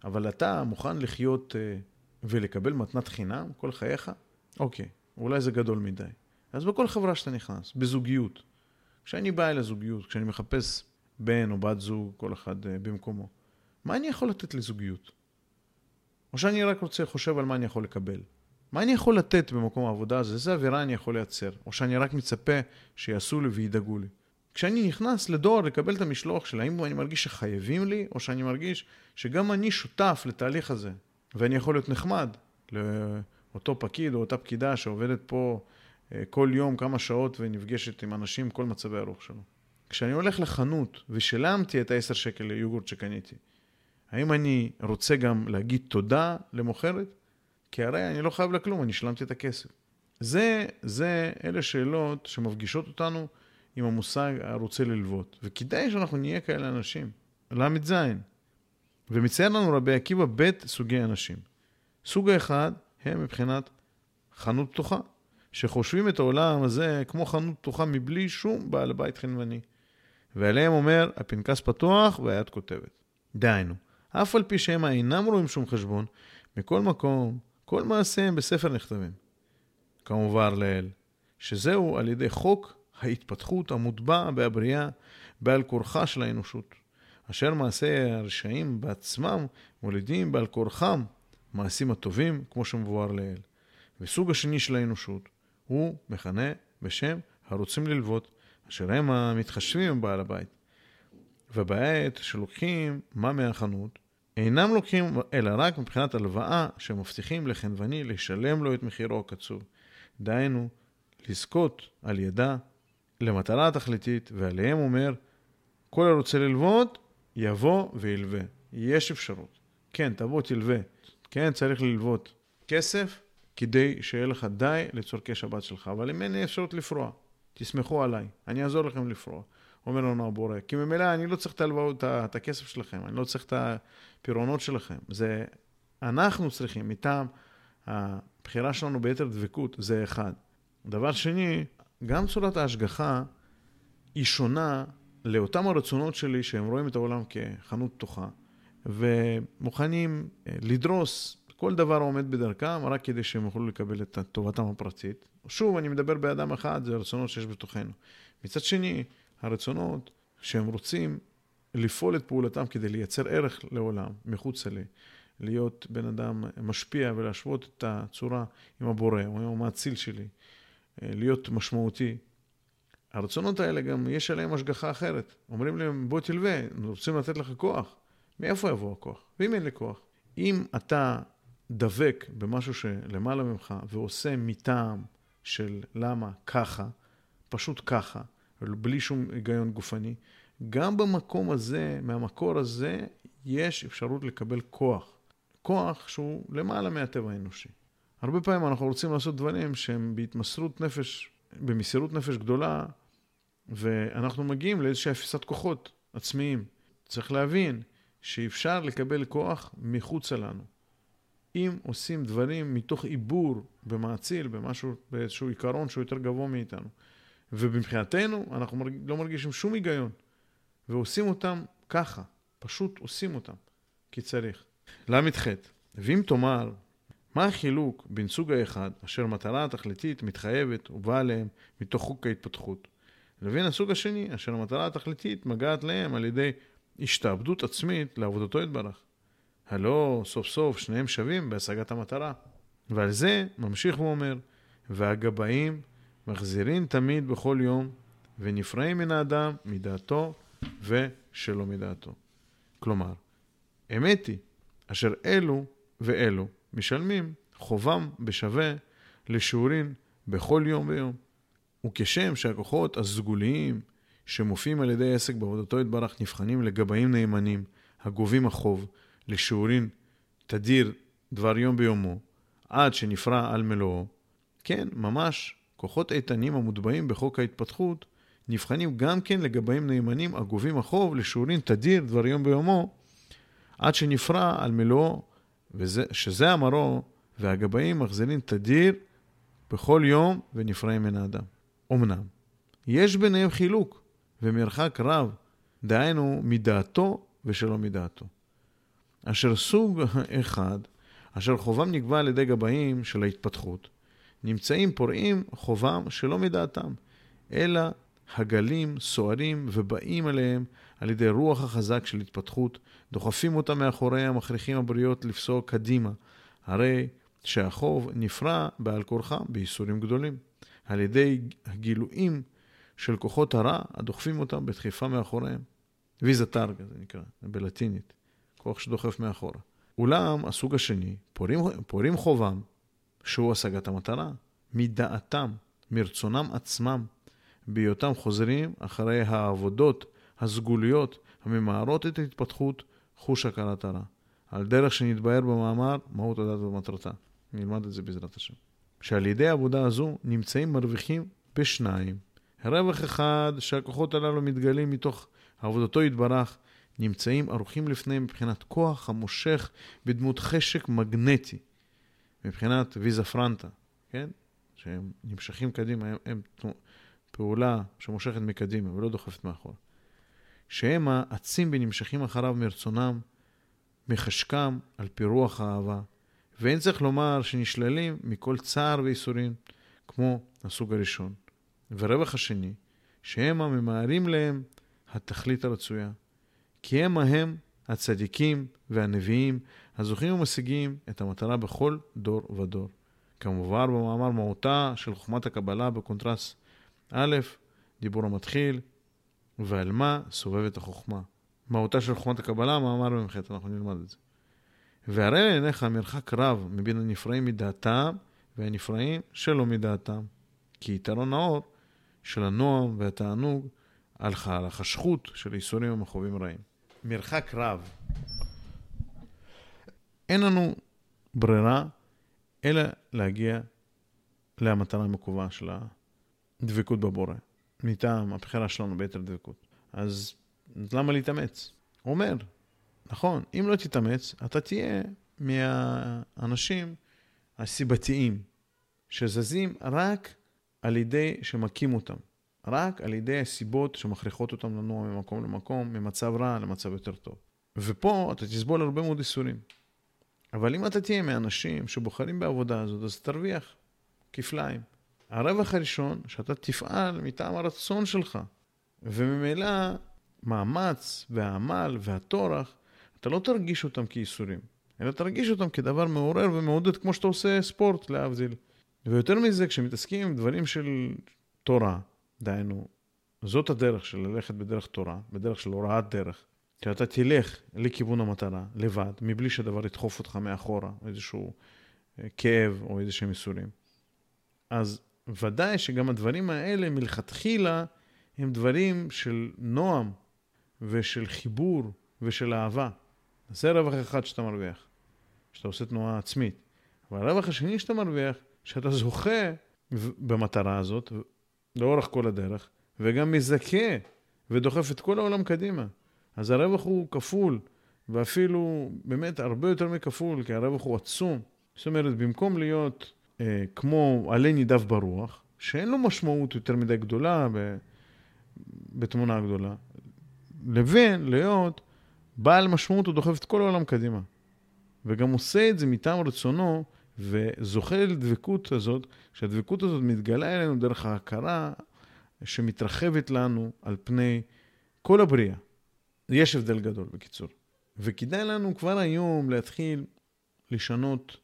אבל אתה מוכן לחיות uh, ולקבל מתנת חינם כל חייך? אוקיי, אולי זה גדול מדי. אז בכל חברה שאתה נכנס, בזוגיות. כשאני בא אל הזוגיות, כשאני מחפש בן או בת זוג, כל אחד uh, במקומו, מה אני יכול לתת לזוגיות? או שאני רק רוצה, חושב על מה אני יכול לקבל. מה אני יכול לתת במקום העבודה הזה? איזה אווירה אני יכול לייצר? או שאני רק מצפה שיעשו לי וידאגו לי. כשאני נכנס לדואר לקבל את המשלוח שלי, האם אני מרגיש שחייבים לי, או שאני מרגיש שגם אני שותף לתהליך הזה, ואני יכול להיות נחמד לאותו פקיד או אותה פקידה שעובדת פה אה, כל יום כמה שעות ונפגשת עם אנשים כל מצבי הרוח שלו. כשאני הולך לחנות ושילמתי את ה-10 שקל ליוגורט שקניתי, האם אני רוצה גם להגיד תודה למוכרת? כי הרי אני לא חייב לה כלום, אני שילמתי את הכסף. זה, זה, אלה שאלות שמפגישות אותנו עם המושג הרוצה ללוות. וכדאי שאנחנו נהיה כאלה אנשים. ל"ז. ומציין לנו רבי עקיבא ב' סוגי אנשים. סוג האחד הם מבחינת חנות פתוחה, שחושבים את העולם הזה כמו חנות פתוחה מבלי שום בעל בית חנווני. ועליהם אומר, הפנקס פתוח והיד כותבת. דהיינו, אף על פי שהם אינם רואים שום חשבון, מכל מקום, כל מעשיהם בספר נכתבים. כמובן לאל, שזהו על ידי חוק ההתפתחות המוטבע בהבריאה בעל כורחה של האנושות, אשר מעשי הרשעים בעצמם מולידים בעל כורחם מעשים הטובים, כמו שמבואר לאל. וסוג השני של האנושות הוא מכנה בשם הרוצים ללוות, אשר הם המתחשבים עם בעל הבית. ובעת שלוקחים מה מהחנות, אינם לוקחים אלא רק מבחינת הלוואה שמבטיחים לחנווני לשלם לו את מחירו הקצוב. דהיינו, לזכות על ידה למטרה התכליתית, ועליהם אומר, כל הרוצה ללוות, יבוא וילווה. יש אפשרות. כן, תבוא תלווה. כן, צריך ללוות כסף כדי שיהיה לך די לצורכי שבת שלך, אבל אם אין לי אפשרות לפרוע, תסמכו עליי, אני אעזור לכם לפרוע. אומר לנו הבורא, כי ממילא אני לא צריך את ההלוואות, את הכסף שלכם, אני לא צריך את הפירעונות שלכם. זה, אנחנו צריכים, מטעם הבחירה שלנו ביתר דבקות, זה אחד. דבר שני, גם צורת ההשגחה היא שונה לאותם הרצונות שלי שהם רואים את העולם כחנות פתוחה, ומוכנים אה, לדרוס כל דבר עומד בדרכם רק כדי שהם יוכלו לקבל את טובתם הפרטית. שוב, אני מדבר באדם אחד, זה הרצונות שיש בתוכנו. מצד שני, הרצונות שהם רוצים לפעול את פעולתם כדי לייצר ערך לעולם, מחוץ לי, להיות בן אדם משפיע ולהשוות את הצורה עם הבורא או עם המאציל שלי, להיות משמעותי. הרצונות האלה גם יש עליהם השגחה אחרת. אומרים להם, בוא תלווה, רוצים לתת לך כוח. מאיפה יבוא הכוח? ואם אין לי כוח? אם אתה דבק במשהו שלמעלה ממך ועושה מטעם של למה ככה, פשוט ככה, בלי שום היגיון גופני, גם במקום הזה, מהמקור הזה, יש אפשרות לקבל כוח. כוח שהוא למעלה מהטבע האנושי. הרבה פעמים אנחנו רוצים לעשות דברים שהם בהתמסרות נפש, במסירות נפש גדולה, ואנחנו מגיעים לאיזושהי אפיסת כוחות עצמיים. צריך להבין שאפשר לקבל כוח מחוצה לנו. אם עושים דברים מתוך עיבור במאציל, במשהו, באיזשהו עיקרון שהוא יותר גבוה מאיתנו. ומבחינתנו, אנחנו. לא מרגישים שום היגיון. ועושים אותם ככה, פשוט עושים אותם, כי צריך. ל"ח, ואם תאמר, מה החילוק בין סוג האחד, אשר מטרה התכליתית מתחייבת ובאה להם מתוך חוק ההתפתחות, לבין הסוג השני, אשר המטרה התכליתית מגעת להם על ידי השתעבדות עצמית לעבודתו יתברך. הלא סוף סוף שניהם שווים בהשגת המטרה. ועל זה ממשיך ואומר, והגבאים מחזירים תמיד בכל יום, ונפרעים מן האדם מדעתו ושלא מדעתו. כלומר, אמת היא, אשר אלו ואלו משלמים חובם בשווה לשיעורין בכל יום ויום. וכשם שהכוחות הסגוליים שמופיעים על ידי עסק בעבודתו יתברך נבחנים לגבאים נאמנים הגובים החוב לשיעורין תדיר דבר יום ביומו עד שנפרע על מלואו, כן, ממש כוחות איתנים המוטבעים בחוק ההתפתחות נבחנים גם כן לגבאים נאמנים הגובים החוב לשיעורין תדיר דבר יום ביומו עד שנפרע על מלואו, שזה המרוא, והגבאים מחזירים תדיר בכל יום ונפרעים מן האדם. אמנם, יש ביניהם חילוק ומרחק רב, דהיינו מדעתו ושלא מדעתו. אשר סוג אחד, אשר חובם נקבע על ידי גבאים של ההתפתחות, נמצאים פורעים חובם שלא מדעתם, אלא הגלים סוערים ובאים עליהם על ידי רוח החזק של התפתחות, דוחפים אותם מאחוריהם, מכריחים הבריות לפסוק קדימה. הרי שהחוב נפרע בעל כורחם בייסורים גדולים, על ידי הגילויים של כוחות הרע הדוחפים אותם בדחיפה מאחוריהם. ויזה טרגה זה נקרא, בלטינית, כוח שדוחף מאחורה. אולם הסוג השני, פורים, פורים חובם, שהוא השגת המטרה, מדעתם, מרצונם עצמם, בהיותם חוזרים אחרי העבודות הסגוליות הממהרות את ההתפתחות חוש הכרת הרע. על דרך שנתבהר במאמר מהות הדת ומטרתה. נלמד את זה בעזרת השם. שעל ידי העבודה הזו נמצאים מרוויחים בשניים. רווח אחד שהכוחות הללו מתגלים מתוך עבודתו יתברך, נמצאים ערוכים לפניהם מבחינת כוח המושך בדמות חשק מגנטי, מבחינת ויזה פרנטה, כן? שהם נמשכים קדימה, הם, הם פעולה שמושכת מקדימה ולא דוחפת מאחור. שהם העצים ונמשכים אחריו מרצונם, מחשקם על פי רוח האהבה, ואין צריך לומר שנשללים מכל צער וייסורים, כמו הסוג הראשון. ורווח השני, שהם הממהרים להם התכלית הרצויה. כי הם ההם הצדיקים והנביאים הזוכים ומשיגים את המטרה בכל דור ודור. כמובן במאמר מהותה של חוכמת הקבלה בקונטרס א', דיבור המתחיל, ועל מה סובבת החוכמה. מהותה של חוכמת הקבלה, מאמר במחטא, אנחנו נלמד את זה. והרי לעיניך מרחק רב מבין הנפרעים מדעתם והנפרעים שלא מדעתם. כי יתרון האור של הנועם והתענוג על החשכות של ייסורים המכאובים רעים. מרחק רב. אין לנו ברירה אלא להגיע למטרה המקווה של הדבקות בבורא, מטעם הבחירה שלנו ביתר דבקות. אז למה להתאמץ? הוא אומר, נכון, אם לא תתאמץ, אתה תהיה מהאנשים הסיבתיים, שזזים רק על ידי שמכים אותם, רק על ידי הסיבות שמכריחות אותם לנוע ממקום למקום, ממצב רע למצב יותר טוב. ופה אתה תסבול הרבה מאוד איסורים. אבל אם אתה תהיה מאנשים שבוחרים בעבודה הזאת, אז תרוויח כפליים. הרווח הראשון, שאתה תפעל מטעם הרצון שלך, וממילא מאמץ והעמל והטורח, אתה לא תרגיש אותם כייסורים, אלא תרגיש אותם כדבר מעורר ומעודד, כמו שאתה עושה ספורט, להבדיל. ויותר מזה, כשמתעסקים עם דברים של תורה, דהיינו, זאת הדרך של ללכת בדרך תורה, בדרך של הוראת דרך, שאתה תלך לכיוון המטרה, לבד, מבלי שהדבר ידחוף אותך מאחורה, איזשהו אה, כאב או איזה שהם ייסורים. אז ודאי שגם הדברים האלה מלכתחילה הם דברים של נועם ושל חיבור ושל אהבה. זה רווח אחד שאתה מרוויח, שאתה עושה תנועה עצמית. אבל הרווח השני שאתה מרוויח, שאתה זוכה במטרה הזאת לאורך כל הדרך, וגם מזכה ודוחף את כל העולם קדימה. אז הרווח הוא כפול, ואפילו באמת הרבה יותר מכפול, כי הרווח הוא עצום. זאת אומרת, במקום להיות אה, כמו עלה נידף ברוח, שאין לו משמעות יותר מדי גדולה ב, בתמונה גדולה, לבין להיות בעל משמעות, הוא דוחף את כל העולם קדימה. וגם עושה את זה מטעם רצונו, וזוכה לדבקות הזאת, שהדבקות הזאת מתגלה אלינו דרך ההכרה שמתרחבת לנו על פני כל הבריאה. יש הבדל גדול, בקיצור. וכדאי לנו כבר היום להתחיל לשנות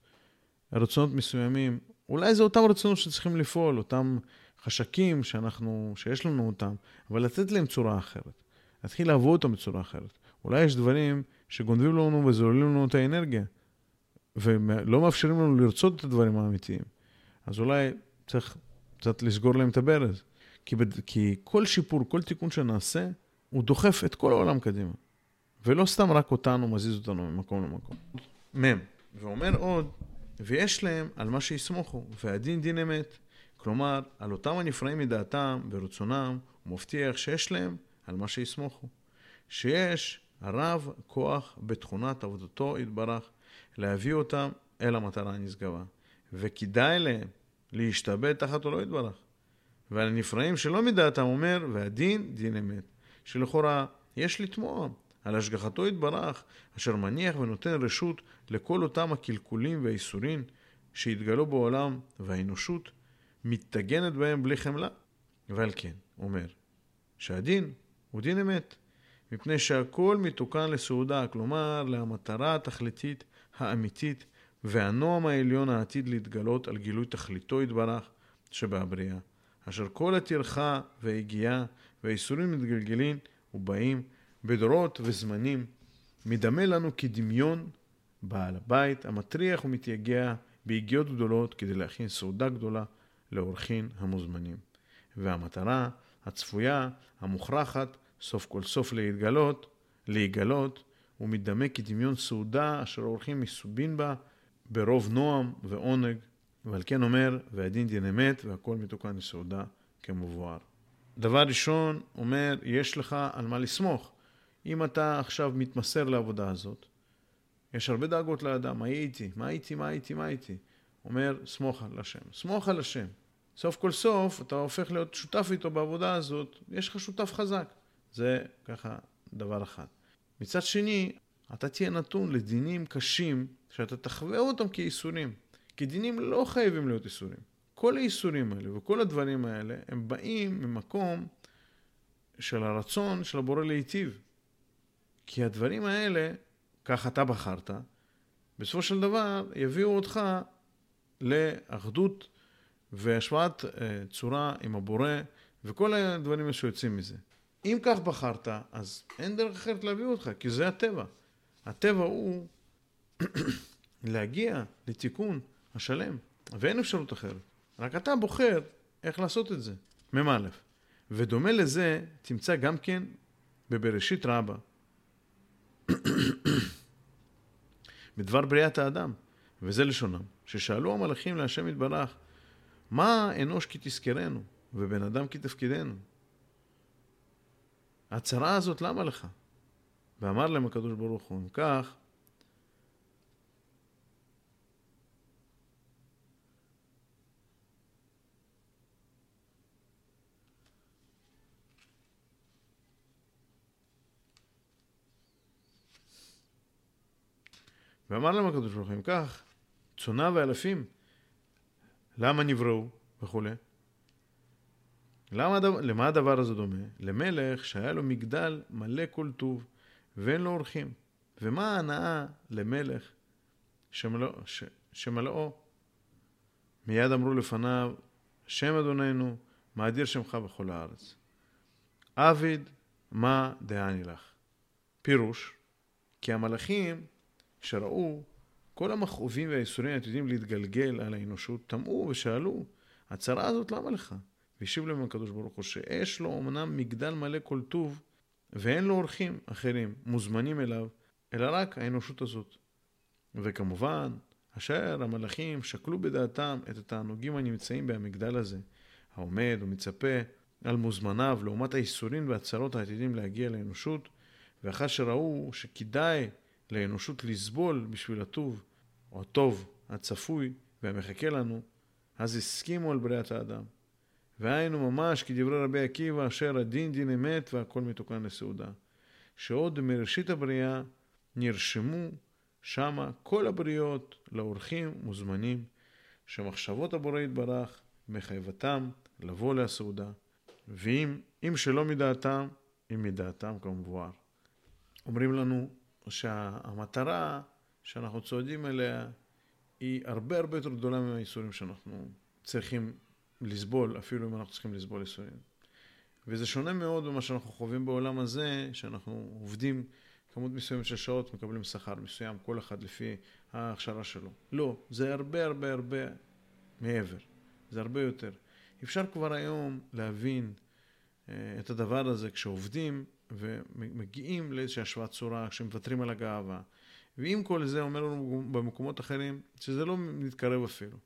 רצונות מסוימים. אולי זה אותם רצונות שצריכים לפעול, אותם חשקים שאנחנו, שיש לנו אותם, אבל לתת להם צורה אחרת. להתחיל לעבוד אותם בצורה אחרת. אולי יש דברים שגונבים לנו וזוללים לנו את האנרגיה, ולא מאפשרים לנו לרצות את הדברים האמיתיים. אז אולי צריך קצת לסגור להם את הברז. כי, בד... כי כל שיפור, כל תיקון שנעשה, הוא דוחף את כל העולם קדימה. ולא סתם רק אותנו, מזיז אותנו ממקום למקום. מ', ואומר עוד, ויש להם על מה שיסמוכו, והדין דין אמת. כלומר, על אותם הנפרעים מדעתם ורצונם, הוא מבטיח שיש להם על מה שיסמוכו. שיש הרב כוח בתכונת עבודתו יתברך להביא אותם אל המטרה הנשגבה. וכדאי להם להשתבד תחת עולו יתברך. ועל הנפרעים שלא מדעתם אומר, והדין דין אמת. שלכאורה יש לתמוע על השגחתו יתברך, אשר מניח ונותן רשות לכל אותם הקלקולים והאיסורים שהתגלו בעולם, והאנושות מתגנת בהם בלי חמלה. ועל כן, אומר, שהדין הוא דין אמת, מפני שהכל מתוקן לסעודה, כלומר למטרה התכליתית האמיתית והנועם העליון העתיד להתגלות על גילוי תכליתו יתברך שבהבריאה, אשר כל הטרחה והיגיעה והאיסורים מתגלגלים ובאים בדורות וזמנים, מדמה לנו כדמיון בעל הבית המטריח ומתייגע ביגיעות גדולות כדי להכין סעודה גדולה לאורחים המוזמנים. והמטרה הצפויה, המוכרחת, סוף כל סוף להתגלות, להיגלות, הוא מדמה כדמיון סעודה אשר האורחים מסובין בה ברוב נועם ועונג, ועל כן אומר, והדין דין אמת והכל מתוקן לסעודה כמבואר. דבר ראשון, אומר, יש לך על מה לסמוך. אם אתה עכשיו מתמסר לעבודה הזאת, יש הרבה דאגות לאדם, מה הייתי, מה הייתי, מה הייתי, מה הייתי. אומר, סמוך על השם. סמוך על השם. סוף כל סוף, אתה הופך להיות שותף איתו בעבודה הזאת, יש לך שותף חזק. זה ככה דבר אחד. מצד שני, אתה תהיה נתון לדינים קשים, שאתה תחווה אותם כייסורים. כי דינים לא חייבים להיות ייסורים. כל הייסורים האלה וכל הדברים האלה, הם באים ממקום של הרצון של הבורא להיטיב. כי הדברים האלה, כך אתה בחרת, בסופו של דבר יביאו אותך לאחדות והשוואת אה, צורה עם הבורא וכל הדברים שיוצאים מזה. אם כך בחרת, אז אין דרך אחרת להביא אותך, כי זה הטבע. הטבע הוא להגיע לתיקון השלם, ואין אפשרות אחרת. רק אתה בוחר איך לעשות את זה, מ"א. ודומה לזה תמצא גם כן בבראשית רבה, בדבר בריאת האדם, וזה לשונם, ששאלו המלאכים להשם יתברך, מה אנוש כי תזכרנו, ובן אדם כי תפקידנו? הצרה הזאת למה לך? ואמר להם הקדוש ברוך הוא, אם כך, ואמר להם הקדוש ברוך הוא, אם כך, צונה ואלפים, למה נבראו וכולי? למה, למה הדבר הזה דומה? למלך שהיה לו מגדל מלא כל טוב ואין לו אורחים. ומה ההנאה למלך שמלא, ש, שמלאו? מיד אמרו לפניו, שם אדוננו, מאדיר שמך בכל הארץ. עביד, מה דעני לך? פירוש, כי המלאכים שראו כל המכאובים והייסורים העתידים להתגלגל על האנושות, טמאו ושאלו, הצרה הזאת למה לך? והשיב להם הקדוש ברוך הוא שיש לו אמנם מגדל מלא כל טוב ואין לו אורחים אחרים מוזמנים אליו, אלא רק האנושות הזאת. וכמובן, אשר המלאכים שקלו בדעתם את התענוגים הנמצאים במגדל הזה, העומד ומצפה על מוזמניו לעומת האיסורים והצרות העתידים להגיע לאנושות, ואחר שראו שכדאי לאנושות לסבול בשביל הטוב, או הטוב הצפוי והמחכה לנו, אז הסכימו על בריאת האדם. והיינו ממש כדברי רבי עקיבא, אשר הדין דין אמת והכל מתוקן לסעודה. שעוד מראשית הבריאה נרשמו שמה כל הבריות לאורחים מוזמנים, שמחשבות הבורא יתברך מחייבתם לבוא לסעודה, ואם אם שלא מדעתם, אם מדעתם כמבואר. אומרים לנו שהמטרה שאנחנו צועדים אליה היא הרבה הרבה יותר גדולה מהאיסורים שאנחנו צריכים לסבול, אפילו אם אנחנו צריכים לסבול ייסורים. וזה שונה מאוד ממה שאנחנו חווים בעולם הזה, שאנחנו עובדים כמות מסוימת של שעות, מקבלים שכר מסוים, כל אחד לפי ההכשרה שלו. לא, זה הרבה הרבה הרבה מעבר, זה הרבה יותר. אפשר כבר היום להבין uh, את הדבר הזה כשעובדים ומגיעים לאיזושהי השוואת צורה, כשמוותרים על הגאווה. ועם כל זה אומר לנו במקומות אחרים שזה לא מתקרב אפילו.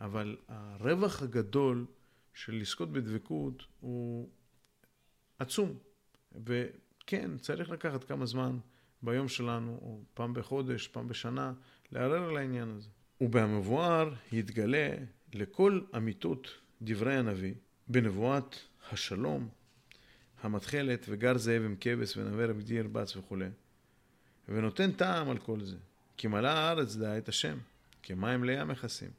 אבל הרווח הגדול של לזכות בדבקות הוא עצום. וכן, צריך לקחת כמה זמן ביום שלנו, או פעם בחודש, פעם בשנה, לערער על העניין הזה. ובמבואר יתגלה לכל אמיתות דברי הנביא בנבואת השלום, המתחלת וגר זאב עם כבש ונווה רבי ירבץ וכולי, ונותן טעם על כל זה, כי מלאה הארץ דעה את השם, כמים לים מכסים.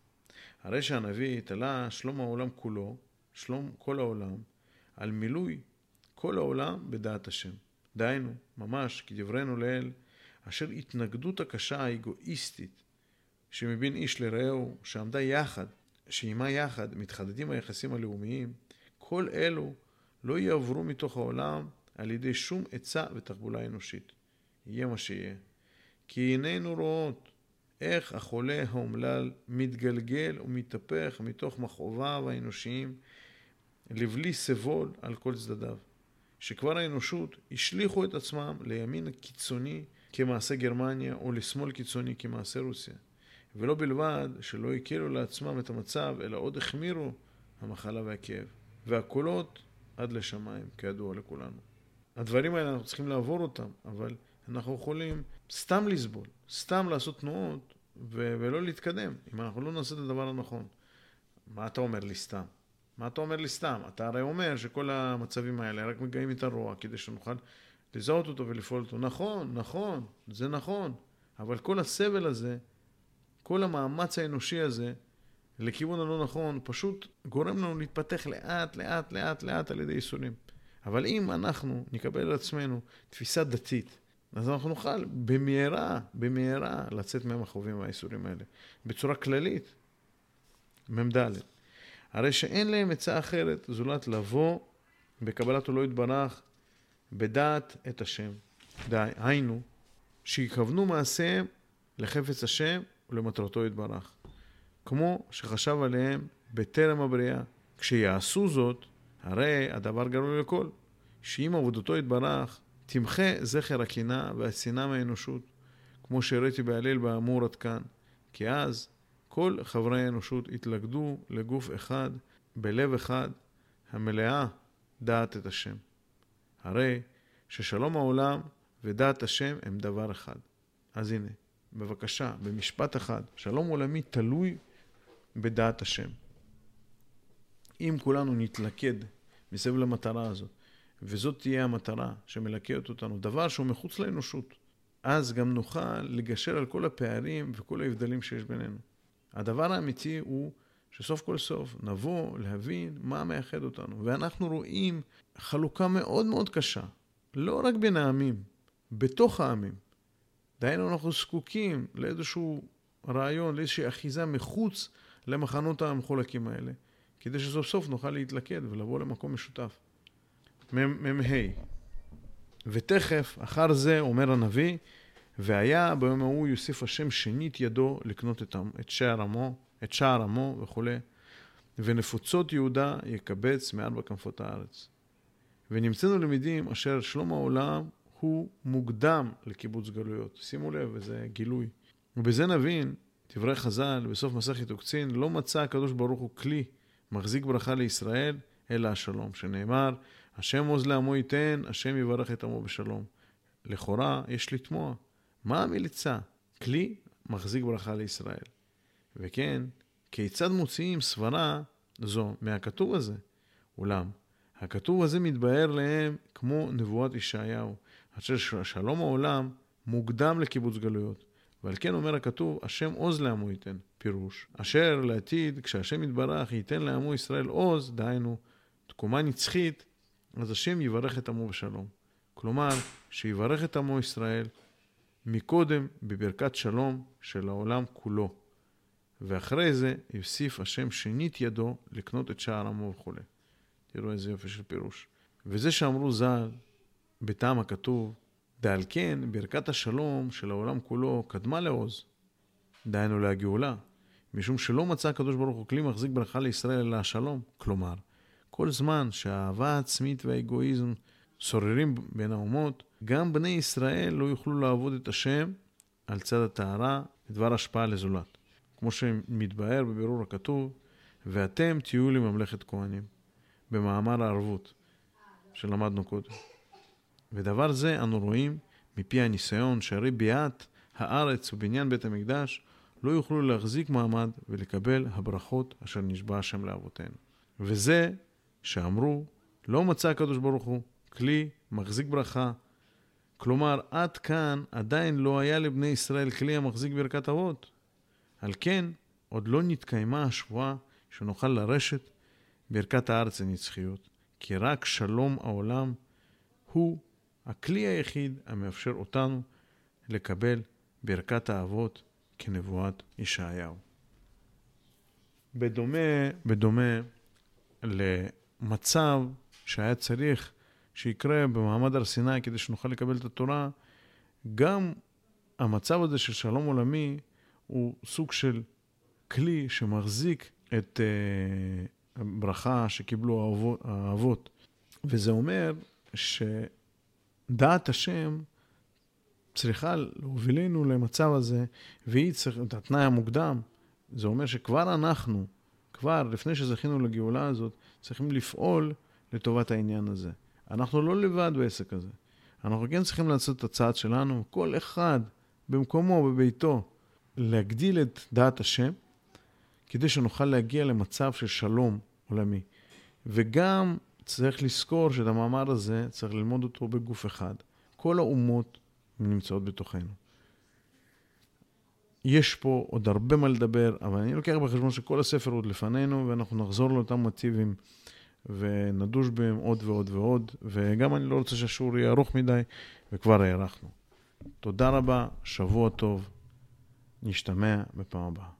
הרי שהנביא תלה שלום העולם כולו, שלום כל העולם, על מילוי כל העולם בדעת השם. דהיינו, ממש כדברנו לאל, אשר התנגדות הקשה האגואיסטית שמבין איש לרעהו, שעמדה יחד, שעימה יחד מתחדדים היחסים הלאומיים, כל אלו לא יעברו מתוך העולם על ידי שום עצה ותחבולה אנושית. יהיה מה שיהיה. כי עינינו רואות איך החולה האומלל מתגלגל ומתהפך מתוך מכאוביו האנושיים לבלי סבול על כל צדדיו. שכבר האנושות השליכו את עצמם לימין קיצוני כמעשה גרמניה או לשמאל קיצוני כמעשה רוסיה. ולא בלבד שלא הקלו לעצמם את המצב, אלא עוד החמירו המחלה והכאב. והקולות עד לשמיים, כידוע לכולנו. הדברים האלה אנחנו צריכים לעבור אותם, אבל אנחנו יכולים סתם לסבול, סתם לעשות תנועות ו- ולא להתקדם, אם אנחנו לא נעשה את הדבר הנכון. מה אתה אומר לי סתם? מה אתה אומר לי סתם? אתה הרי אומר שכל המצבים האלה רק מגעים את הרוע כדי שנוכל לזהות אותו ולפעול אותו. נכון, נכון, זה נכון, אבל כל הסבל הזה, כל המאמץ האנושי הזה, לכיוון הלא נכון, פשוט גורם לנו להתפתח לאט, לאט, לאט, לאט על ידי ייסורים. אבל אם אנחנו נקבל על עצמנו תפיסה דתית, אז אנחנו נוכל במהרה, במהרה, לצאת מהמכאובים והאיסורים האלה, בצורה כללית. מ"ד. הרי שאין להם עצה אחרת זולת לבוא בקבלת עולו יתברך בדעת את השם. די, היינו, שיכוונו מעשיהם לחפץ השם ולמטרתו יתברך. כמו שחשב עליהם בטרם הבריאה. כשיעשו זאת, הרי הדבר גרוע לכל, שאם עבודתו יתברך, תמחה זכר הקנאה והשנאה מהאנושות, כמו שהראיתי בהלל באמור עד כאן. כי אז כל חברי האנושות התלכדו לגוף אחד, בלב אחד, המלאה דעת את השם. הרי ששלום העולם ודעת השם הם דבר אחד. אז הנה, בבקשה, במשפט אחד, שלום עולמי תלוי בדעת השם. אם כולנו נתלכד מסביב למטרה הזאת, וזאת תהיה המטרה שמלכדת אותנו, דבר שהוא מחוץ לאנושות, אז גם נוכל לגשר על כל הפערים וכל ההבדלים שיש בינינו. הדבר האמיתי הוא שסוף כל סוף נבוא להבין מה מייחד אותנו. ואנחנו רואים חלוקה מאוד מאוד קשה, לא רק בין העמים, בתוך העמים. דהיינו, אנחנו זקוקים לאיזשהו רעיון, לאיזושהי אחיזה מחוץ למחנות המחולקים האלה, כדי שסוף סוף נוכל להתלכד ולבוא למקום משותף. מ"ה ותכף, אחר זה, אומר הנביא, והיה ביום ההוא יוסיף השם שנית ידו לקנות את, את שער עמו, את שער עמו וכולי, ונפוצות יהודה יקבץ מארבע כנפות הארץ. ונמצאנו למדים אשר שלום העולם הוא מוקדם לקיבוץ גלויות. שימו לב, וזה גילוי. ובזה נבין, דברי חז"ל, בסוף מסכת עוקצין, לא מצא הקדוש ברוך הוא כלי מחזיק ברכה לישראל, אלא השלום, שנאמר, השם עוז לעמו ייתן, השם יברך את עמו בשלום. לכאורה, יש לתמוע, מה המליצה? כלי מחזיק ברכה לישראל. וכן, כיצד מוציאים סברה זו מהכתוב הזה? אולם, הכתוב הזה מתבהר להם כמו נבואת ישעיהו, אשר שלום העולם מוקדם לקיבוץ גלויות. ועל כן אומר הכתוב, השם עוז לעמו ייתן. פירוש, אשר לעתיד, כשהשם יתברך ייתן לעמו ישראל עוז, דהיינו, תקומה נצחית, אז השם יברך את עמו בשלום. כלומר, שיברך את עמו ישראל מקודם בברכת שלום של העולם כולו. ואחרי זה יוסיף השם שנית ידו לקנות את שער עמו וכו'. תראו איזה יופי של פירוש. וזה שאמרו ז"ל, בטעם הכתוב, ועל כן ברכת השלום של העולם כולו קדמה לעוז, דהיינו להגאולה, משום שלא מצא הקדוש ברוך הוא כלי מחזיק ברכה לישראל אלא השלום. כלומר, כל זמן שהאהבה העצמית והאגואיזם שוררים בין האומות, גם בני ישראל לא יוכלו לעבוד את השם על צד הטהרה ודבר השפעה לזולת. כמו שמתבהר בבירור הכתוב, ואתם תהיו לי ממלכת כהנים, במאמר הערבות שלמדנו קודם. ודבר זה אנו רואים מפי הניסיון שהרי ביאת הארץ ובניין בית המקדש לא יוכלו להחזיק מעמד ולקבל הברכות אשר נשבע השם לאבותינו. וזה שאמרו, לא מצא הקדוש ברוך הוא כלי מחזיק ברכה. כלומר, עד כאן עדיין לא היה לבני ישראל כלי המחזיק ברכת אבות. על כן, עוד לא נתקיימה השבועה שנוכל לרשת ברכת הארץ הנצחיות, כי רק שלום העולם הוא הכלי היחיד המאפשר אותנו לקבל ברכת האבות כנבואת ישעיהו. בדומה, בדומה למצב שהיה צריך שיקרה במעמד הר סיני כדי שנוכל לקבל את התורה, גם המצב הזה של שלום עולמי הוא סוג של כלי שמחזיק את uh, הברכה שקיבלו האבות. וזה אומר שדעת השם צריכה להובילנו למצב הזה, והיא צריכה, את התנאי המוקדם, זה אומר שכבר אנחנו, כבר לפני שזכינו לגאולה הזאת, צריכים לפעול לטובת העניין הזה. אנחנו לא לבד בעסק הזה. אנחנו כן צריכים לעשות את הצעד שלנו, כל אחד במקומו, בביתו, להגדיל את דעת השם, כדי שנוכל להגיע למצב של שלום עולמי. וגם צריך לזכור שאת המאמר הזה צריך ללמוד אותו בגוף אחד. כל האומות נמצאות בתוכנו. יש פה עוד הרבה מה לדבר, אבל אני לוקח בחשבון שכל הספר עוד לפנינו, ואנחנו נחזור לאותם מוטיבים ונדוש בהם עוד ועוד ועוד, וגם אני לא רוצה שהשיעור יהיה ארוך מדי, וכבר הארכנו. תודה רבה, שבוע טוב, נשתמע בפעם הבאה.